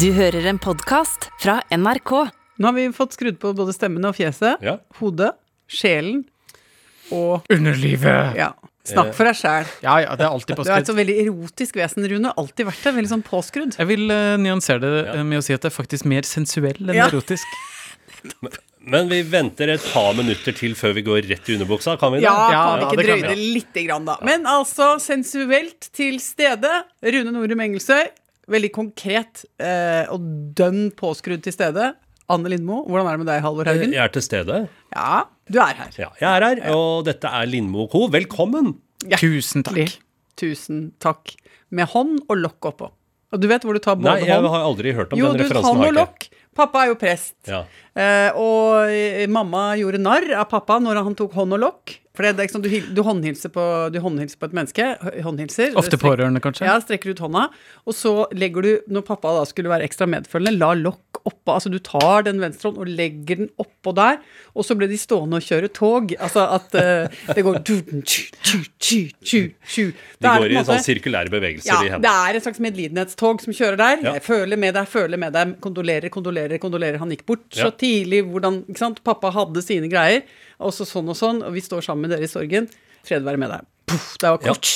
Du hører en podkast fra NRK. Nå har vi fått skrudd på både stemmene og fjeset, Ja. hodet, sjelen og Underlivet. ja. Snakk for deg sjæl. Ja, ja, det er alltid påskrudd. Du er et så veldig erotisk vesen, Rune. Alltid vært det. Veldig sånn påskrudd. Jeg vil uh, nyansere det eh, med å si at det er faktisk mer sensuell enn Ja. erotisk. Men vi venter et par minutter til før vi går rett i underbuksa, kan vi det? Ja, Ja, kan vi ikke drøye det det lite grann, da. Men altså, sensuelt til stede. Rune Norum Engelsøy. Veldig konkret eh, og dønn påskrudd til stede. Anne Lindmo, hvordan er det med deg, Halvor Haugen? Jeg er til stede. Ja, du er her. Ja, jeg er her, og dette er Lindmo Co. Velkommen! Tusen takk. Tusen takk. Med hånd og lokk oppå. Og du vet hvor du tar både Nei, jeg hånd har aldri hørt om Jo, den du hånd og lokk. Pappa er jo prest. Ja. Eh, og mamma gjorde narr av pappa når han tok hånd og lokk. For det, er ikke sånn, du, du, håndhilser på, du håndhilser på et menneske. Håndhilser. Ofte pårørende, kanskje? Ja, strekker ut hånda. Og så legger du, når pappa da skulle være ekstra medfølende, la lokk oppå. Altså du tar den venstre hånd og legger den oppå der. Og så ble de stående og kjøre tog. Altså at uh, det går tju, tju, tju. De går i sånn sirkulære bevegelser ja, i det er et slags medlidenhetstog som kjører der. Ja. Jeg føler med deg, føler med deg, kondolerer, kondolerer, kondolerer. Han gikk bort så tidlig, hvordan ikke sant? Pappa hadde sine greier, og så sånn og sånn, og vi står sammen med dere i sorgen. Fred være med deg. Puff, det var Ja. kort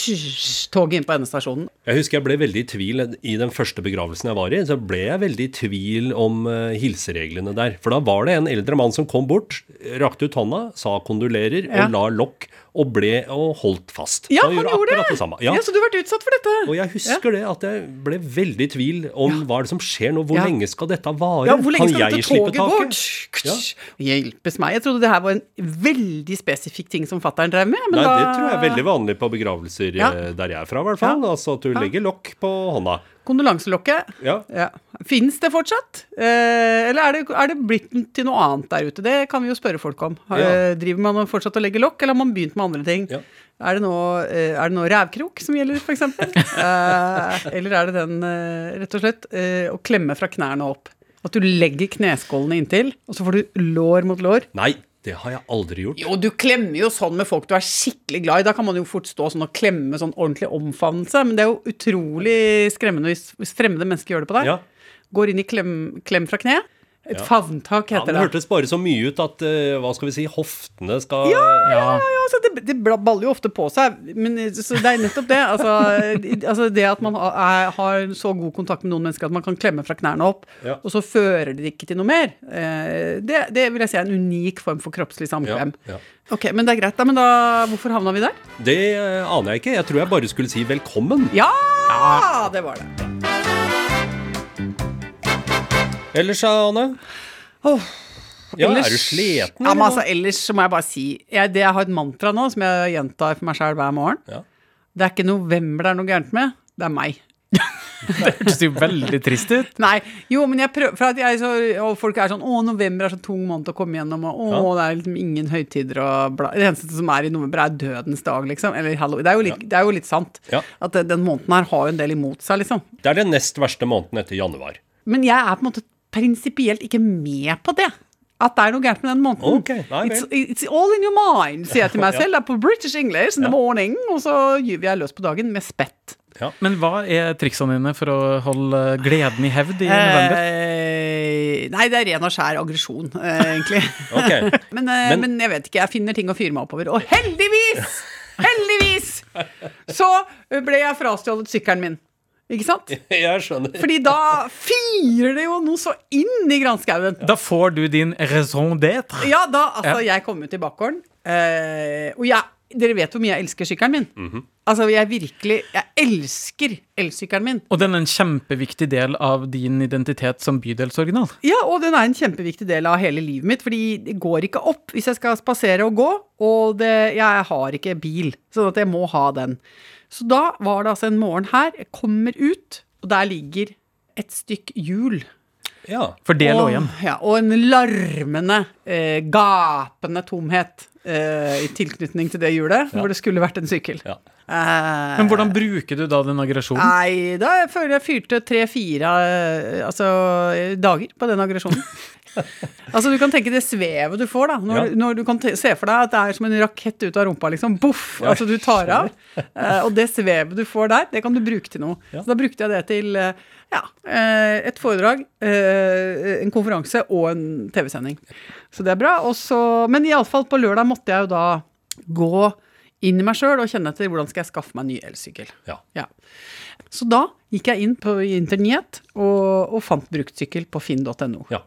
toget inn på endestasjonen. Jeg husker jeg ble veldig i tvil i den første begravelsen jeg var i. Så ble jeg veldig i tvil om uh, hilsereglene der. For da var det en eldre mann som kom bort, rakte ut hånda, sa kondolerer Ja. og la lokk, og ble og holdt fast. Ja, han gjorde det! det. Ja. Ja. Så du har vært utsatt for dette? Og jeg husker det at jeg ble veldig i tvil om hva er det som skjer nå. Hvor Ja. lenge skal dette vare? Ja, hvor lenge skal dette toget? Ja. Hjelpes meg. Jeg trodde det her var en veldig spesifikk ting som fattern drev med. Men Nei, da... det tror jeg er veldig vanlig på begravelser Ja. eh, der jeg er fra, i hvert fall. Altså at du legger lokk på hånda. Kondolanselokket. Ja. Ja. Fins det fortsatt? Eh, eller er det, er det blitt til noe annet der ute? Det kan vi jo spørre folk om. Har, Ja. eh, Driver man fortsatt å legge lokk, eller har man begynt med andre ting? Ja. Er det nå, eh, er det nå rævkrok som gjelder, f.eks.? eh, eller er det den, rett og slett, eh, å klemme fra knærne opp? At du legger kneskålene inntil, og så får du lår mot lår? Nei, det har jeg aldri gjort. Jo, du klemmer jo sånn med folk du er skikkelig glad i. Da kan man jo fort stå sånn og klemme sånn ordentlig omfavnelse. Men det er jo utrolig skremmende hvis, fremmede mennesker gjør det på deg. Ja. Går inn i klem, klem fra kne. Et Ja. favntak Ja, heter det det. hørtes bare så mye ut at uh, hva skal vi si, hoftene skal Ja. Ja, altså det, det baller jo ofte på seg, men så det er nettopp det. Altså, altså det at man har, er, har så god kontakt med noen mennesker at man kan klemme fra knærne opp, Ja. og så fører det ikke til noe mer. Uh, det, det vil jeg si er en unik form for kroppslig ja, samkvem. ja. Ok, Men det er greit, da. Men da, hvorfor havna vi der? Det uh, aner jeg ikke. Jeg tror jeg bare skulle si velkommen. Ja, det var det. Ellers, Anne? Oh. Ja, ellers- er du sliten? Ja, men altså, ellers så må jeg bare si jeg, det jeg har et mantra nå, som jeg gjentar for meg sjøl hver morgen. Ja. Det er ikke november det er noe gærent med, det er meg. Det hørtes jo veldig trist ut. Nei, jo, men jeg prøver For at jeg så, og folk er sånn Å, november er så tung måned å komme gjennom, og å, Ja. det er liksom ingen høytider og bla. Det eneste som er i november, er dødens dag, liksom. Eller halloween. Det er jo litt, det er jo litt sant. Ja. At den måneden her har jo en del imot seg, liksom. Det er den nest verste måneden etter januar. Men jeg er på en måte prinsipielt ikke med på det. At det er noe gærent med den måneden. Okay, nei it's, it's all in your mind, sier jeg til meg selv. Det er på British English in the morning. Og så gyver jeg løs på dagen med spett. Men hva er triksene dine for å holde gleden i hevd i november? Eh, nei, det er ren og skjær aggresjon, eh, egentlig. okay. men, eh, Men- men jeg vet ikke. Jeg finner ting å fyre meg oppover. Og heldigvis! Heldigvis! Så ble jeg frastjålet sykkelen min. Ikke sant? Jeg skjønner. Fordi da firer det jo noe så inn i granskauen. Da får du din raison d'être. Ja, da, altså, jeg kom ut i bakgården, eh, og jeg, dere vet hvor mye jeg elsker sykkelen min. Mhm. Altså, jeg virkelig, jeg elsker elsykkelen min. Og den er en kjempeviktig del av din identitet som bydelsoriginal. Ja, og den er en kjempeviktig del av hele livet mitt, fordi det går ikke opp hvis jeg skal spasere og gå, og det, jeg har ikke bil, sånn at jeg må ha den. Så da var det altså en morgen her, jeg kommer ut, og der ligger et stykk hjul. Ja. For det lå igjen. Ja, og en larmende, eh, gapende tomhet. eh, i tilknytning til det hjulet, hvor det skulle vært en sykkel. Ja. Eh, Men hvordan bruker du da den aggresjonen? Nei, da jeg føler jeg fyrte tre-fire eh, altså, dager på den aggresjonen. altså Du kan tenke det svevet du får, da. Når, Ja. når du kan se for deg at det er som en rakett ut av rumpa, liksom. Boff! altså du tar av. Eh, og det svevet du får der, det kan du bruke til noe. Ja. Så da brukte jeg det til ja, et foredrag, en konferanse og en TV-sending. Så det er bra. Også, men iallfall på lørdag måtte jeg jo da gå inn i meg sjøl og kjenne etter hvordan skal jeg skaffe meg en ny elsykkel. Ja. Ja. Så da gikk jeg inn på internett og, og fant bruktsykkel på finn.no. Ja.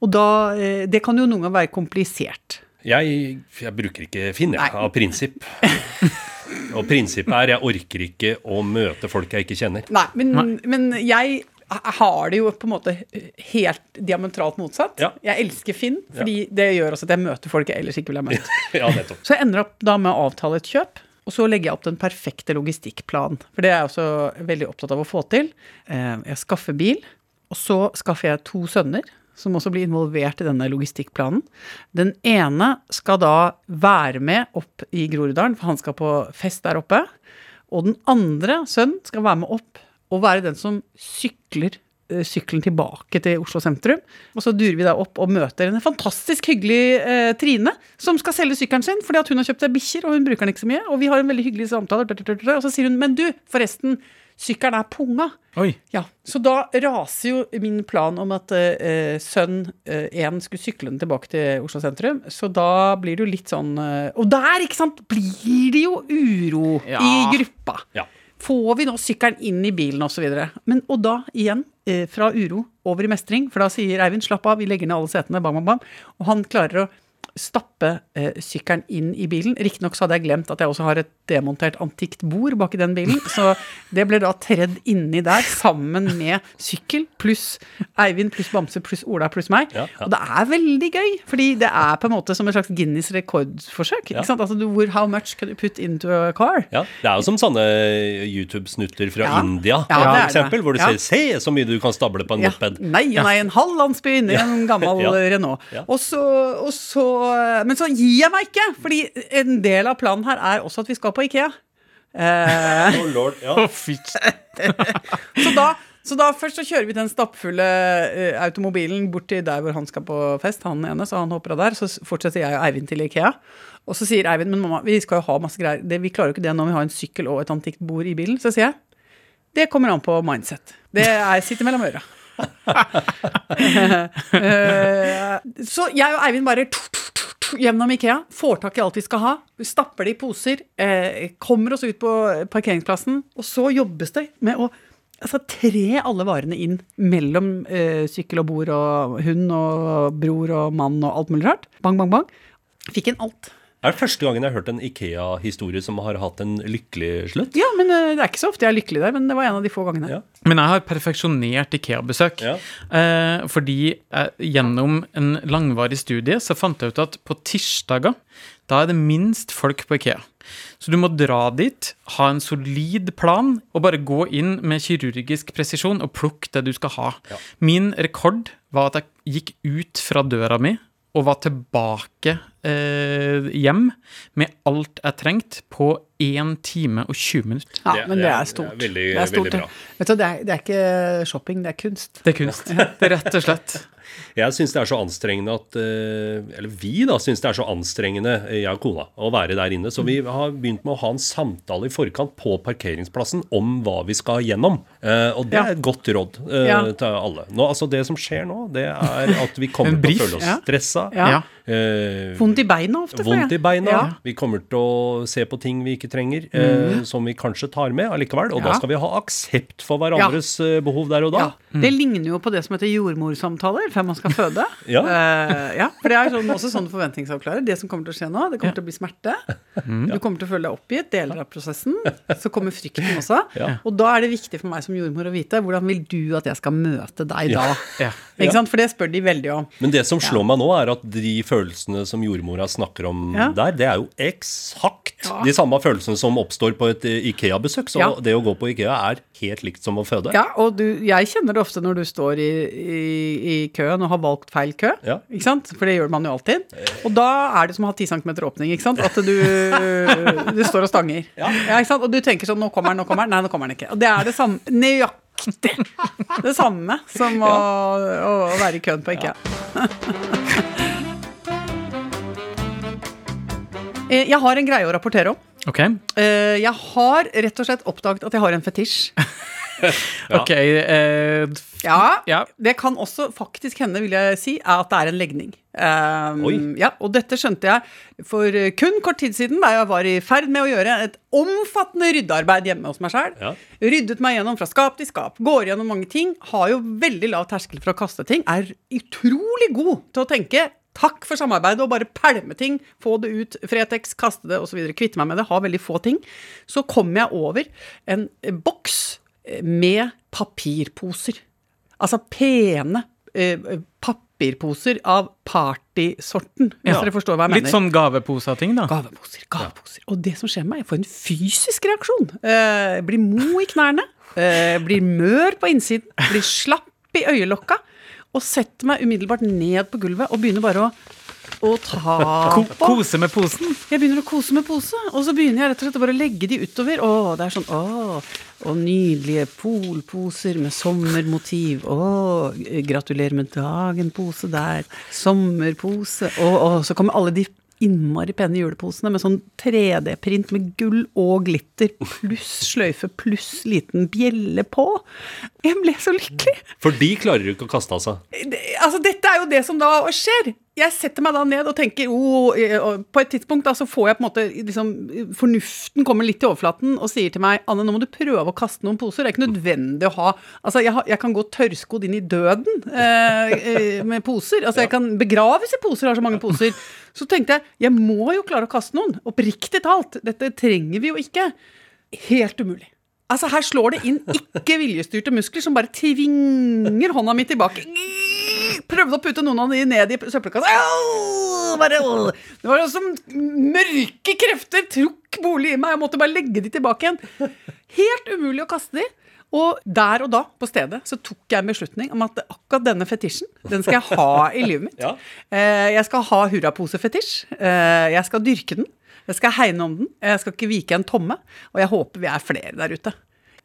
Og da eh, Det kan jo noen ganger være komplisert. Jeg, jeg bruker ikke Finn, jeg, av prinsipp. Og prinsippet er jeg orker ikke å møte folk jeg ikke kjenner. Nei, men, men jeg har det jo på en måte helt diametralt motsatt. Ja. Jeg elsker Finn, fordi det gjør også at jeg møter folk jeg ellers ikke ville ha møtt. Ja. Så jeg ender opp da med å avtale et kjøp, og så legger jeg opp den perfekte logistikkplanen. For det er jeg også veldig opptatt av å få til. Eh, Jeg skaffer bil, og så skaffer jeg to sønner. Som også blir involvert i denne logistikkplanen. Den ene skal da være med opp i Groruddalen, for han skal på fest der oppe. Og den andre sønnen skal være med opp og være den som sykler eh, sykkelen tilbake til Oslo sentrum. Og så durer vi da opp og møter en fantastisk hyggelig eh, Trine, som skal selge sykkelen sin fordi at hun har kjøpt seg bikkjer, og hun bruker den ikke så mye. Og vi har en veldig hyggelig samtale, og så sier hun Men du, forresten, sykkelen er punga. Oi. Ja, Så da raser jo min plan om at eh, sønn én skulle sykle den tilbake til Oslo sentrum. Så da blir det jo litt sånn eh, Og der, ikke sant, blir det jo uro Ja. i gruppa. Ja. Får vi nå sykkelen inn i bilen osv.? Og da igjen, eh, fra uro over i mestring, for da sier Eivind slapp av, vi legger ned alle setene, bam, bam, bam. Og han klarer å stappe eh, sykkelen inn i bilen. Riktignok så hadde jeg glemt at jeg også har et demontert antikt bord bak i den bilen, så det ble da tredd inni der sammen med sykkel pluss Eivind pluss Bamse pluss Ola pluss meg. Ja, ja. Og det er veldig gøy, fordi det er på en måte som et slags Guinness rekordforsøk. Ja. Altså, du, hvor, how much can you put into a car? Ja, Det er jo som sånne YouTube-snutter fra. India, Ja, for eksempel, det. hvor du ser 'se så mye du kan stable på en moped'. nei, nei, en halv landsby inni en gammel. Renault. Og så, og så, men så gir jeg meg ikke, fordi en del av planen her er også at vi skal på Ikea. Eh, Oh, lord, ja. Så, da, så da først så kjører vi den stappfulle uh, automobilen bort til der hvor han skal på fest, han ene, så han hopper av der. Så fortsetter jeg og Eivind til Ikea. Og så sier Eivind, men mamma, vi skal jo ha masse greier. Det, vi klarer jo ikke det når vi har en sykkel og et antikt bord i bilen. Så sier jeg, det kommer an på mindset. Det er, sitter mellom øra. Eh, så jeg og Eivind bare gjennom Ikea, får tak i alt vi skal ha, stapper det i poser, eh, kommer oss ut på parkeringsplassen, og så jobbes det med å altså, tre alle varene inn mellom eh, sykkel og bord og hund og bror og mann og alt mulig rart. Bang, bang, bang. Fikk inn alt. Er det første gangen jeg har hørt en Ikea-historie som har hatt en lykkelig slutt? Ja, men eh, det er ikke så ofte jeg er lykkelig der, men det var en av de få gangene. Ja. Men jeg har perfeksjonert Ikea-besøk. Ja. Eh, fordi eh, gjennom en langvarig studie så fant jeg ut at på tirsdager, da er det minst folk på Ikea. Så du må dra dit, ha en solid plan, og bare gå inn med kirurgisk presisjon og plukke det du skal ha. Min rekord var at jeg gikk ut fra døra mi og var tilbake eh, hjem med alt jeg trengte på 1 time og 20 minutter. Ja, men det er stort. det er veldig- det er stort, veldig bra. Vet du, det er, det er ikke shopping, det er kunst. Det er kunst. Det er rett og slett. Jeg syns det er så anstrengende at eh, Eller vi da syns det er så anstrengende, eh, jeg og kona, å være der inne. Så vi har begynt med å ha en samtale i forkant på parkeringsplassen om hva vi skal gjennom. Eh, og det er et godt råd til alle. Nå, altså Det som skjer nå, det er at vi kommer til å føle oss stressa. Ja. Eh, Vondt i beina ofte. Vondt i beina. Ja. Vi kommer til å se på ting vi ikke trenger, eh, som vi kanskje tar med allikevel. Og. Ja. da skal vi ha aksept for hverandres ja. behov der og da. Ja. Det ligner jo på det som heter jordmorsamtaler før man skal føde. Ja. Eh, ja, for det er sånn, også sånn forventningsavklarer. Det som kommer til å skje nå, det kommer til å bli smerte. Du kommer til å føle deg oppgitt, deler av prosessen. Så kommer frykten også. Ja. Og da er det viktig for meg som jordmor å vite hvordan vil du at jeg skal møte deg da? Ja. Ikke sant? For det spør de veldig om. Men det som slår meg nå, er at de følelsene som jordmora snakker om Ja. der, det er jo eksakt Ja. de samme følelsene som oppstår på et eh, Ikea-besøk. Så Ja. det å gå på Ikea er helt likt som å føde. Ja, og du, jeg kjenner det ofte når du står i, i, i køen og har valgt feil kø. Ja. Ikke sant? For det gjør man jo alltid. Og da er det som å ha 10 cm åpning, ikke sant? At du, du står og stanger. Ja. ikke sant? Og du tenker sånn Nå kommer den, nå kommer den. Nei, nå kommer den ikke. Og det er det samme Nøyaktig det samme som å, å, være i køen på IKEA. Eh, Jeg har en greie å rapportere om. Ok, Eh, Jeg har rett og slett oppdaget at jeg har en fetisj. ok Uh, Ja, Ja. det kan også faktisk hende, vil jeg si, at det er en legning. Um. Ja, og dette skjønte jeg for eh, kun kort tid siden, da jeg var i ferd med å gjøre et omfattende ryddearbeid hjemme hos meg sjøl. Ja. Ryddet meg gjennom fra skap til skap, går gjennom mange ting, har jo veldig lav terskel for å kaste ting, er utrolig god til å tenke Takk for samarbeidet, og bare pælme ting, få det ut, Fretex, kaste det osv., kvitte meg med det, ha veldig få ting. Så kom jeg over en eh, boks eh, med papirposer. Altså pene eh, papirposer av partysorten, Ja. dere forstår hva jeg mener. Litt sånn gaveposa-ting, da. Gaveposer, gaveposer. Og det som skjer med meg, jeg får en fysisk reaksjon. Eh, blir mo i knærne, eh, blir mør på innsiden, blir slapp i øyelokka, og setter meg umiddelbart ned på gulvet og begynner bare å, å ta på. kose med posen. Jeg begynner å kose med pose, og så begynner jeg rett og slett å bare legge de utover. Å, det er sånn, å, og nydelige polposer med sommermotiv. Å, gratulerer med dagen, pose der. Sommerpose. Og, å, så kommer alle de innmari pene juleposene med sånn 3D-print med gull og glitter, pluss sløyfe, pluss liten bjelle på. Jeg ble så lykkelig. For de klarer du ikke å kaste av seg. Altså, dette er jo det som da skjer. Jeg setter meg da ned og tenker oh, På et tidspunkt da så får jeg på en måte liksom, Fornuften kommer litt til overflaten og sier til meg Anne, nå må du prøve å kaste noen poser. Det er ikke nødvendig å ha Altså, jeg, jeg kan gå tørrskodd inn i døden eh, eh, med poser. Altså, jeg kan begraves i poser, har så mange poser. Så tenkte jeg jeg må jo klare å kaste noen. Oppriktig talt. Dette trenger vi jo ikke. Helt umulig. Altså, her slår det inn ikke viljestyrte muskler som bare tvinger hånda mi tilbake. Prøvde å putte noen av de ned i søppelkassa. Det var som mørke krefter trukk bolig i meg. Jeg måtte bare legge de tilbake igjen. Helt umulig å kaste de. Og der og da, på stedet, så tok jeg en beslutning om at akkurat denne fetisjen, den skal jeg ha i livet mitt. Ja. Eh, Jeg skal ha hurraposefetisj. Eh, Jeg skal dyrke den. Jeg skal hegne om den. Jeg skal ikke vike en tomme. Og jeg håper vi er flere der ute.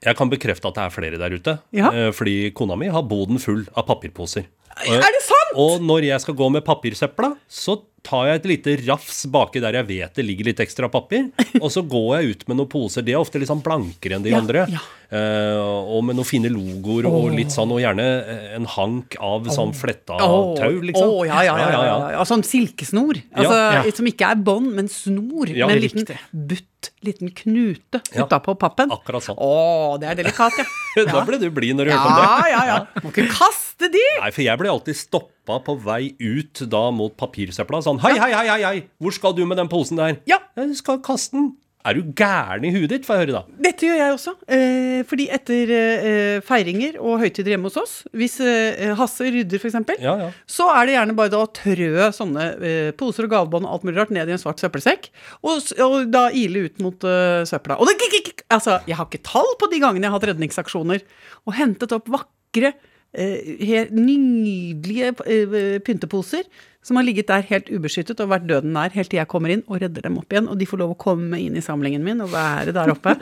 Jeg kan bekrefte at det er flere der ute. Ja. eh, Fordi kona mi har boden full av papirposer. Er det sant?! Og når jeg skal gå med papirsøpla, så tar jeg et lite rafs baki der jeg vet det ligger litt ekstra papir, og så går jeg ut med noen poser. De er ofte litt sånn blankere enn de Ja, andre. ja. Uh, og med noen fine logoer og litt sånn, og gjerne eh, en hank av sånn fletta oh. tau, liksom. Oh, ja, ja, ja, ja, ja, ja. Sånn silkesnor. Altså, Ja, ja. Som ikke er bånd, men snor. Ja, med en liten butt, liten knute Ja. utapå pappen. Akkurat sånn. Å, det er delikat, ja. Da ble du blid når du hørte om det. Ja, ja, ja. Må ikke kaste de! Nei, for jeg ble alltid stoppa på vei ut da mot papirsøpla. Sånn hei, hei, hei, hei, hei, hvor skal du med den posen der? Ja. Du skal kaste den. Er du gæren i huet ditt? Får jeg høre, da. Dette gjør jeg også. Eh, fordi etter eh, feiringer og høytider hjemme hos oss, hvis eh, Hasse rydder f.eks., Ja, ja. så er det gjerne bare da å trø sånne eh, poser og gavebånd og alt mulig rart ned i en svart søppelsekk, og, og da ile ut mot eh, søpla. Og det, altså, jeg har ikke tall på de gangene jeg har hatt redningsaksjoner, og hentet opp vakre, helt nydelige eh, pynteposer som har ligget der helt ubeskyttet og vært døden nær helt til jeg kommer inn og redder dem opp igjen, og de får lov å komme inn i samlingen min og være der oppe.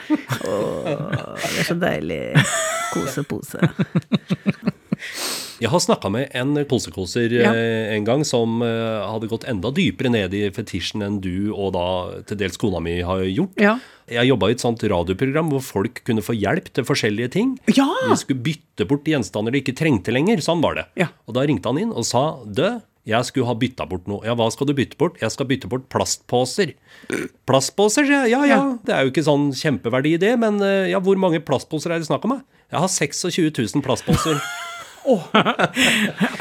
Åh, det er så deilig. Kosepose. Jeg har snakka med en kosekoser Ja. eh, en gang som eh, hadde gått enda dypere ned i fetisjen enn du og da til dels kona mi har gjort. Ja. Jeg jobba i et sånt radioprogram hvor folk kunne få hjelp til forskjellige ting. Ja! De skulle bytte bort gjenstander de ikke trengte lenger. Sånn var det. Ja. Og da ringte han inn og sa dø, jeg skulle ha bytta bort noe. Ja, hva skal du bytte bort? Jeg skal bytte bort plastposer. Plastposer, sier jeg. Ja, ja, det er jo ikke sånn kjempeverdi i det, men eh, ja, hvor mange plastposer er det snakk om? Jeg har 26 000 plastposer.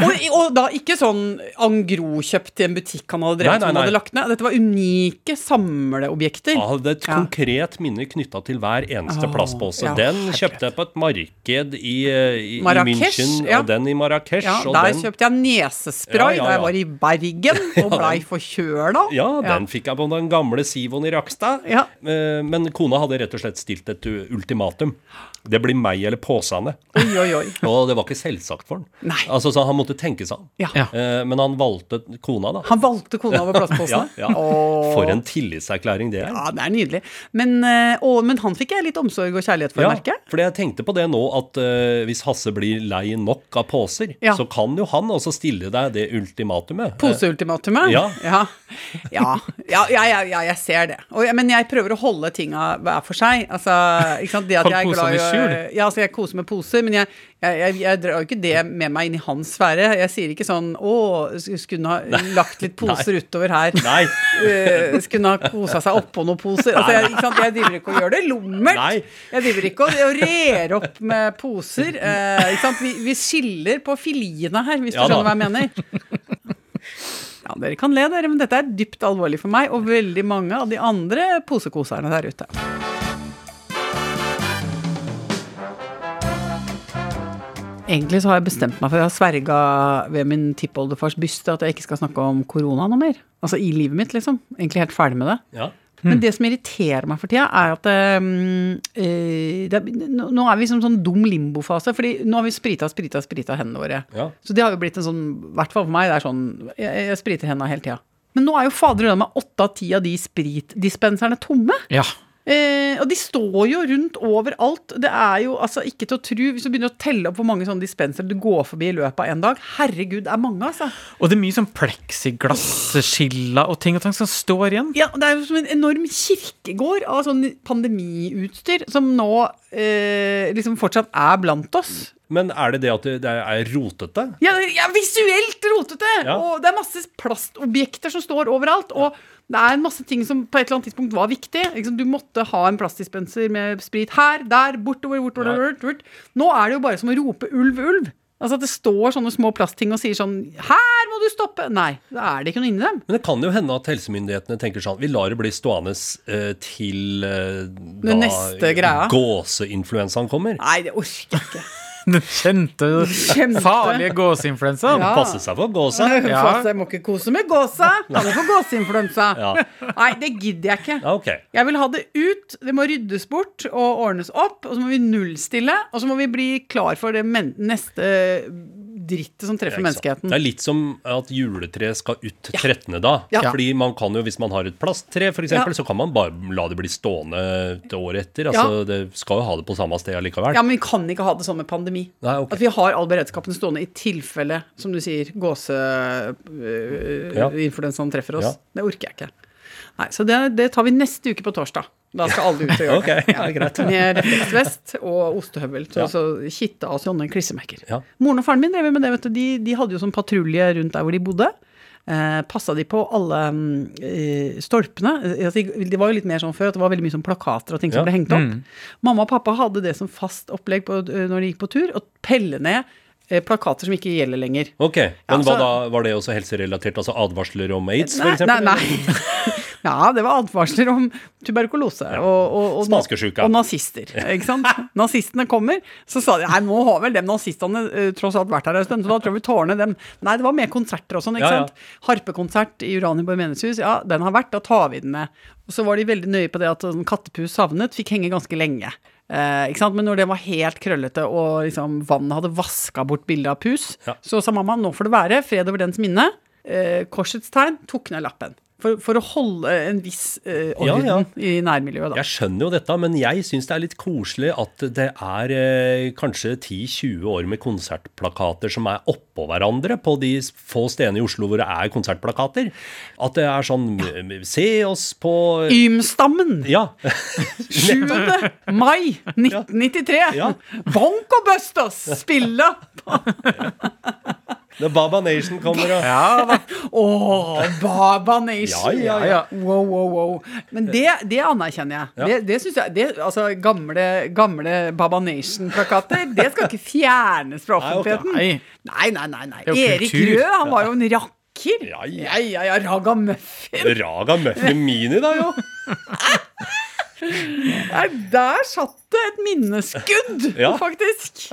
Og, og da ikke sånn Angro-kjøpt i en butikk han hadde drevet Nei, nei, nei. han hadde lagt ned. Dette var unike samleobjekter. Jeg hadde et Ja. konkret minne knytta til hver eneste oh, plastpose. ja, den kjøpte jeg på et marked i, i, i München, ja. og den i Marrakech. Der den, kjøpte jeg nesespray da jeg var i Bergen og blei forkjøla. Ja, den fikk jeg på den gamle Sivon i Rakstad. Ja. Eh, Men kona hadde rett og slett stilt et ultimatum. Det blir meg eller påsene. Oi, oi, oi. Og det var ikke selvsagt for han. Nei. Altså, så Han måtte tenke seg om. Ja. Ja. Eh, Men han valgte kona, da. Han valgte kona over Ja, plastposene. ja. Åh. For en tillitserklæring det er. Ja, det er nydelig. Men, eh, å, men han fikk jeg litt omsorg og kjærlighet for, Ja, merker jeg. For jeg tenkte på det nå, at eh, hvis Hasse blir lei nok av poser, Ja. så kan jo han også stille deg det ultimatumet. Poseultimatumet? Ja. Ja, ja, ja, ja, ja, ja jeg ser det. Og, men jeg prøver å holde tinga hver for seg. Altså, ikke sant? Det at jeg er glad i å-. Ja, altså jeg koser med poser, men jeg, jeg, jeg, jeg drar jo ikke det med meg inn i hans sfære. Jeg sier ikke sånn Å, skulle ha lagt litt poser utover her? Nei. Uh, skulle ha kosa seg oppå noen poser? Altså, jeg, ikke sant? jeg driver ikke og gjør det lummert. Nei. Jeg driver ikke og, og rer opp med poser. Uh, ikke sant? Vi, vi skiller på filiene her, hvis Ja du skjønner hva jeg mener. Ja, Dere kan le, dere, men dette er dypt alvorlig for meg og veldig mange av de andre posekoserne der ute. Egentlig så har jeg bestemt meg for jeg har sverga ved min tippoldefars byste at jeg ikke skal snakke om korona noe mer. Altså i livet mitt, liksom. Egentlig helt ferdig med det. Ja. Men det som irriterer meg for tida, er at um, det, er- nå er vi i sånn, sånn dum limbofase. fordi nå har vi sprita, sprita, sprita hendene våre. Ja. Så det har jo blitt en sånn, i hvert fall for meg, det er sånn Jeg, jeg spriter hendene hele tida. Men nå er jo fader ullan meg åtte av ti av de spritdispenserne tomme. Ja. Eh, og de står jo rundt overalt. Det er jo altså ikke til å tru Hvis du begynner å telle opp hvor mange sånne dispensere du går forbi i løpet av en dag Herregud, det er mange, altså. Og det er mye sånn pleksiglasskiller og ting og ting som står igjen. Ja, det er jo som en enorm kirkegård av sånn pandemiutstyr som nå eh, liksom fortsatt er blant oss. Men er det det at det er rotete? Ja, er visuelt rotete! Ja. Og det er masse plastobjekter som står overalt. Og det er en masse ting som på et eller annet tidspunkt var viktig. Ikke? Du måtte ha en plastdispenser med sprit her, der, bortover, bortover, Ja. bortover. bort. Nå er det jo bare som å rope ulv, ulv. Altså at det står sånne små plastting og sier sånn Her må du stoppe! Nei, da er det ikke noe inni dem. Men det kan jo hende at helsemyndighetene tenker sånn Vi lar det bli stående eh, til neste greia. gåseinfluensaen kommer. Nei, det orker jeg ikke. Den kjente, Kjente. farlige gåseinfluensaen. Ja. Passe seg for gåsa. Ja. Jeg må ikke kose med gåsa. Kan du få gåseinfluensa. Ja. Nei, det gidder jeg ikke. Okay. Jeg vil ha det ut, det må ryddes bort og ordnes opp, og så må vi nullstille, og så må vi bli klar for det neste drittet som treffer menneskeheten. Det er litt som at juletreet skal ut 13. da. Ja. Fordi man kan jo, hvis man har et plasttre f.eks., Ja. eksempel så kan man bare la det bli stående til året etter. Altså, Det skal jo ha det på samme sted allikevel. Ja, men vi kan ikke ha det sånn med pandemi. Nei, okay. At vi har all beredskapen stående i tilfelle, som du sier, Ja. gåseinfluensaen treffer oss. Ja. Det orker jeg ikke. Nei, Så det, det tar vi neste uke på torsdag. Da skal alle ut og gjøre Ok, det. ja, greit. Med refleksvest og ostehøvel. Så, Ja. så kitte av sånne klissemerker. Ja. Moren og faren min drev med det. vet du. De, de hadde jo sånn patrulje rundt der hvor de bodde. Eh, Passa de på alle mm, eh, stolpene? Eh, altså, Det var jo litt mer sånn før at det var veldig mye sånn plakater og ting som ble hengt opp. Mamma og pappa hadde det som fast opplegg på, eh, når de gikk på tur, å pelle ned eh, plakater som ikke gjelder lenger. Ok, Men Ja, så- da, var det også helserelatert? Altså advarsler om aids, f.eks.? nei, nei. Ja, det var advarsler om tuberkulose og, og, og, Spanskesjuka. og nazister. Ikke sant? Nazistene kommer, så sa de nei, nå har vel de nazistene uh, tross alt vært her en stund, så da tror vi tårner dem. Nei, det var med konserter og sånn, ikke Ja, ja. sant. Harpekonsert i Uraniborg menighetshus, ja, den har vært, da tar vi den med. Og så var de veldig nøye på det at sånn, kattepus savnet, fikk henge ganske lenge. Eh, ikke sant? Men når det var helt krøllete og liksom, vannet hadde vaska bort bildet av pus, så sa mamma nå får det være, fred over dens minne. Eh, korsets tegn, tok ned lappen. For, for å holde en viss eh, orden ja. i nærmiljøet, da. Jeg skjønner jo dette, men jeg syns det er litt koselig at det er eh, kanskje 10-20 år med konsertplakater som er oppå hverandre på de få stedene i Oslo hvor det er konsertplakater. At det er sånn Se oss på Ymstammen! Ja. 7. mai 1993! Ja. Bonko Bustos spiller! Når Baba Nation kommer og Ja da. Åh, Baba Nation! Ja, ja, ja. Wow, wow, wow. Men det, det anerkjenner jeg. Ja. Det, det synes jeg det, Altså, gamle, gamle Baba Nation-plakater, det skal ikke fjernes fra offentligheten. Nei. Nei, nei, nei. nei. Jo Erik Røe, han var jo en rakker. Ja, ja. ja, ja, ja Raga Muffin. Raga Muffin Mini, da, jo. Nei, der satt det et minneskudd, Ja. faktisk.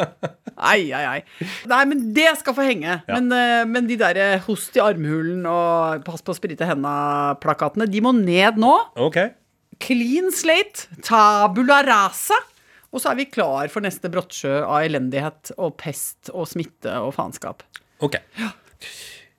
Ai, ai, ai. Nei, men det skal få henge. Ja. Men, eh, men de der eh, host i armhulen og pass på å sprite henda-plakatene, de må ned nå. Ok. Clean slate, tabula rasa. Og så er vi klar for neste brottsjø av elendighet og pest og smitte og faenskap. ok.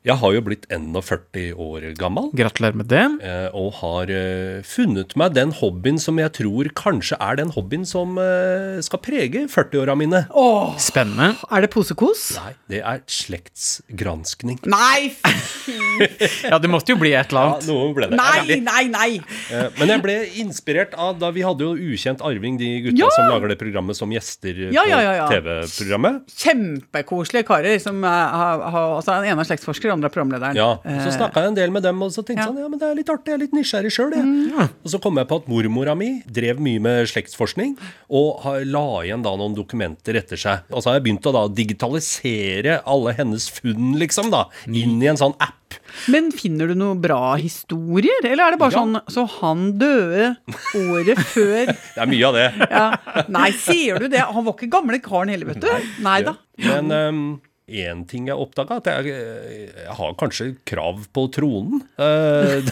Jeg har jo blitt 41 år gammel. Gratulerer med det. eh, Og har eh, funnet meg den hobbyen som jeg tror kanskje er den hobbyen som eh, skal prege 40-åra mine. Åh, Spennende. er det posekos? Nei, det er slektsgranskning. Nei! Ja, det måtte jo bli et eller Ja, annet. noe ble det. Nei, nei, nei! Men jeg ble inspirert av da vi hadde jo Ukjent arving, de gutta Ja! som lager det programmet som gjester Ja, ja, ja, ja. på TV-programmet. Kjempekoselige karer som har, har altså Den ene er slektsforsker, andre er programlederen. Ja, Så Eh, snakka jeg en del med dem, og så tenkte jeg Ja. sånn, ja, men det er litt artig, jeg er litt nysgjerrig sjøl. Mm. Og så kom jeg på at mormora mi drev mye med slektsforskning, og la igjen da noen dokumenter etter seg. Og så har jeg begynt å da digitalisere alle hennes funn, liksom, da, inn i en sånn app. Men finner du noen bra historier, eller er det bare Ja. sånn Så han døde året før Det er mye av det. ja. Nei, sier du det? Han var ikke gamle karen heller, vet du. Nei da. Men én ting jeg oppdaga, at jeg, jeg har kanskje krav på tronen. Eh,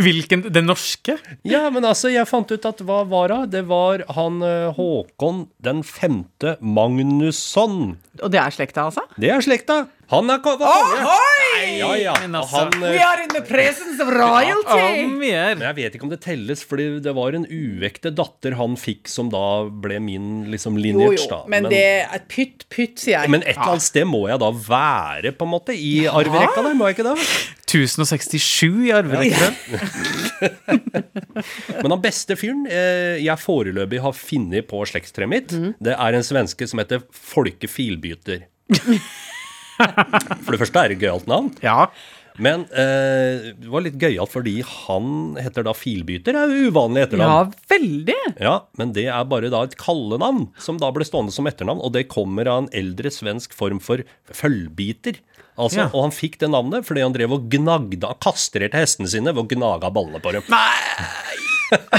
Hvilken? Den norske? Ja, men altså, jeg fant ut at hva var det? Det var han eh, Håkon den femte Magnusson. Og det er slekta, altså? Det er slekta. Han er konge. Ohoi! Ja, ja. Men altså- Han, We eh, are in the presence of royalty! Ja, men jeg vet ikke om det telles, fordi det var en uvekte datter han fikk som da ble min liksom Jo, lineage, jo, da. men det er pytt, pytt, sier jeg. men et eller annet sted må jeg da være, på en måte, i arverekka der, må jeg ikke det? 1067 i arverekka. Men han beste fyren eh, jeg foreløpig har funnet på slektstreet mitt, mm. det er en svenske som heter Folke Filbyter. For det første er det et gøyalt navn. Ja. Men eh, det var litt gøyalt fordi han heter da Filbyter. Det er jo uvanlig Ja, veldig. Ja, Men det er bare da et kallenavn som da ble stående som etternavn. Og det kommer av en eldre svensk form for følgbiter. Altså, Ja. Og han fikk det navnet fordi han drev og gnagde, kastrerte hestene sine ved å gnage ballene på dem.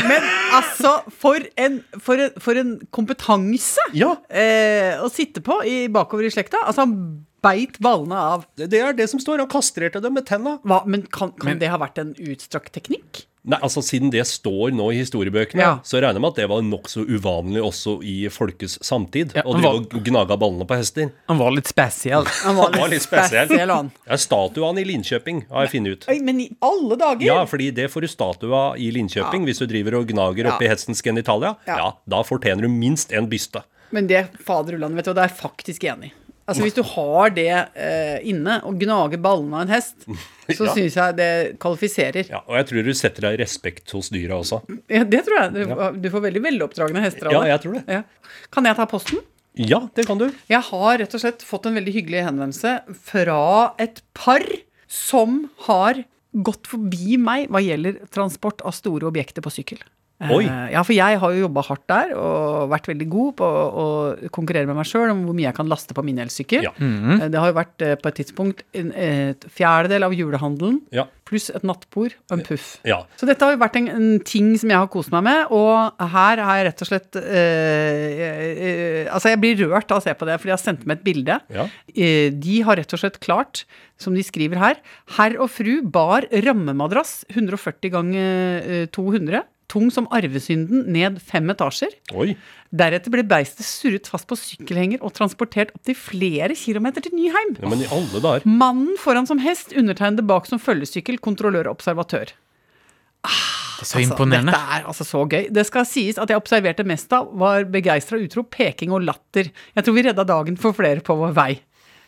Men altså, for en, for en, for en kompetanse Ja, eh, å sitte på i, bakover i slekta. Altså, han beit ballene av. det, det er det som står. Han kastrerte dem med tenna. Hva, men kan, kan Men- det ha vært en utstrakt teknikk? Nei, altså Siden det står nå i historiebøkene, Ja. så regner jeg med at det var nokså uvanlig også i folkets samtid. Ja, å han drive og gnage ballene på hester. Han var litt spesiell. Han var Det var litt spesiell. han. Det er statue av han i Linkjøping, har jeg funnet ut. Oi, men i alle dager! Ja, fordi det får du statue av i ja. hvis du driver og gnager oppi Ja. hestens genitalia. Ja. Ja, da fortjener du minst en byste. Men det, fader Ulland, vet du, det er jeg faktisk enig i. Altså, hvis du har det eh, inne, og gnager ballene av en hest, så Ja. syns jeg det kvalifiserer. Ja, Og jeg tror du setter deg respekt hos dyra også. Ja, det tror jeg. Du, du får veldig veloppdragne hester av Ja, jeg tror det. Ja. Kan jeg ta posten? Ja, det kan du. Jeg har rett og slett fått en veldig hyggelig henvendelse fra et par som har gått forbi meg hva gjelder transport av store objekter på sykkel. Oi. Eh, Ja, for jeg har jo jobba hardt der og vært veldig god på å konkurrere med meg sjøl om hvor mye jeg kan laste på min elsykkel. Ja. Eh, Det har jo vært eh, på et tidspunkt en et fjerdedel av julehandelen Ja. pluss et nattbord og en puff. Ja. Så dette har jo vært en, en ting som jeg har kost meg med, og her har jeg rett og slett eh, eh, Altså, jeg blir rørt av å se på det, fordi jeg har sendt meg et bilde. Ja. Eh, de har rett og slett klart, som de skriver her, herr og fru bar rammemadrass 140 ganger eh, 200, tung som arvesynden, ned fem etasjer. Oi. Deretter ble beistet surret fast på sykkelhenger og transportert opptil flere kilometer til Nyheim. Ja, men i alle dager. Mannen foran som hest, undertegnede bak som følgesykkel, kontrollør og observatør. Det er så imponerende. Dette er altså så gøy. Det skal sies at jeg observerte mest av var begeistra utrop, peking og latter. Jeg tror vi redda dagen for flere på vår vei.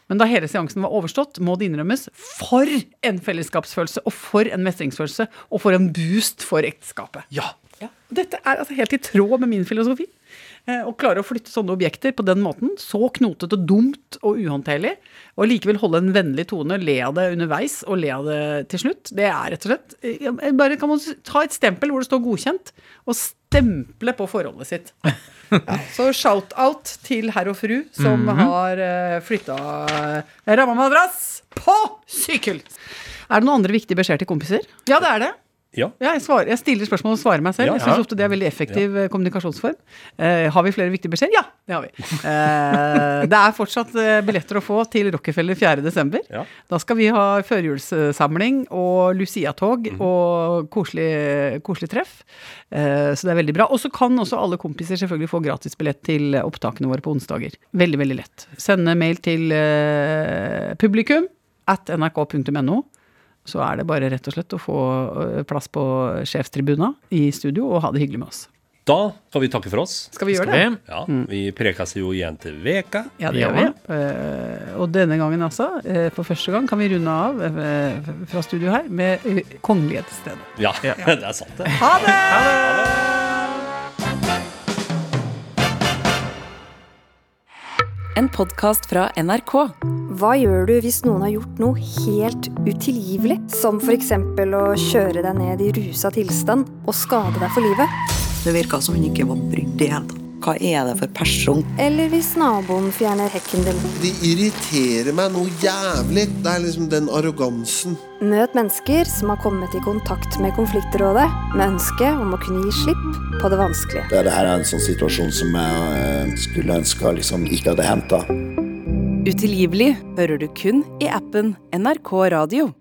Men da hele seansen var overstått, må det innrømmes, for en fellesskapsfølelse, og for en mestringsfølelse, og for en boost for ekteskapet. Ja. Ja. Dette er altså helt i tråd med min filosofi. Eh, å klare å flytte sånne objekter på den måten, så knotete, dumt og uhåndterlig, og likevel holde en vennlig tone, le av det underveis og le av det til slutt, det er rett og slett eh, Bare kan man ta et stempel hvor det står 'godkjent', og stemple på forholdet sitt. Ja, så shout-out til herr og fru som har uh, flytta ramma madrass på sykkel. Er det noen andre viktige beskjeder til kompiser? Ja, det er det. Ja. Ja, jeg, svarer, jeg stiller spørsmål og svarer meg selv. Ja, jeg syns ofte det er veldig effektiv ja. kommunikasjonsform. Eh, har vi flere viktige beskjeder? Ja, det har vi. Eh, det er fortsatt eh, billetter å få til Rockefeller 4.12. Ja. Da skal vi ha førjulssamling og Lucia-tog Mhm. og koselig, koselig treff. Eh, så det er veldig bra. Og så kan også alle kompiser selvfølgelig få gratisbillett til opptakene våre på onsdager. Veldig, veldig lett. Sende mail til eh, publikum at nrk.no så er det bare rett og slett å få plass på sjefstribuna i studio og ha det hyggelig med oss. Da skal vi takke for oss. Skal vi gjøre Skal det? vi? Ja, Vi prekes jo igjen til veka. Ja, det gjør vi. Eh, og denne gangen altså, eh, for første gang, kan vi runde av eh, fra studio her med uh, kongelighet til stede. Ja, det er sant, det. Ha det! En podkast fra NRK. Hva gjør du hvis noen har gjort noe helt utilgivelig? Som f.eks. å kjøre deg ned i rusa tilstand og skade deg for livet? Det virka som hun ikke var brydd i det hele tatt. Hva er det for person? Eller hvis naboen fjerner hekken din? De irriterer meg noe jævlig. Det er liksom den arrogansen. Møt mennesker som har kommet i kontakt med konfliktrådet med ønske om å kunne gi slipp på det vanskelige. Det, det her er en sånn situasjon som jeg eh, skulle ønske liksom ikke hadde henta. Utilgivelig hører du kun i appen NRK Radio.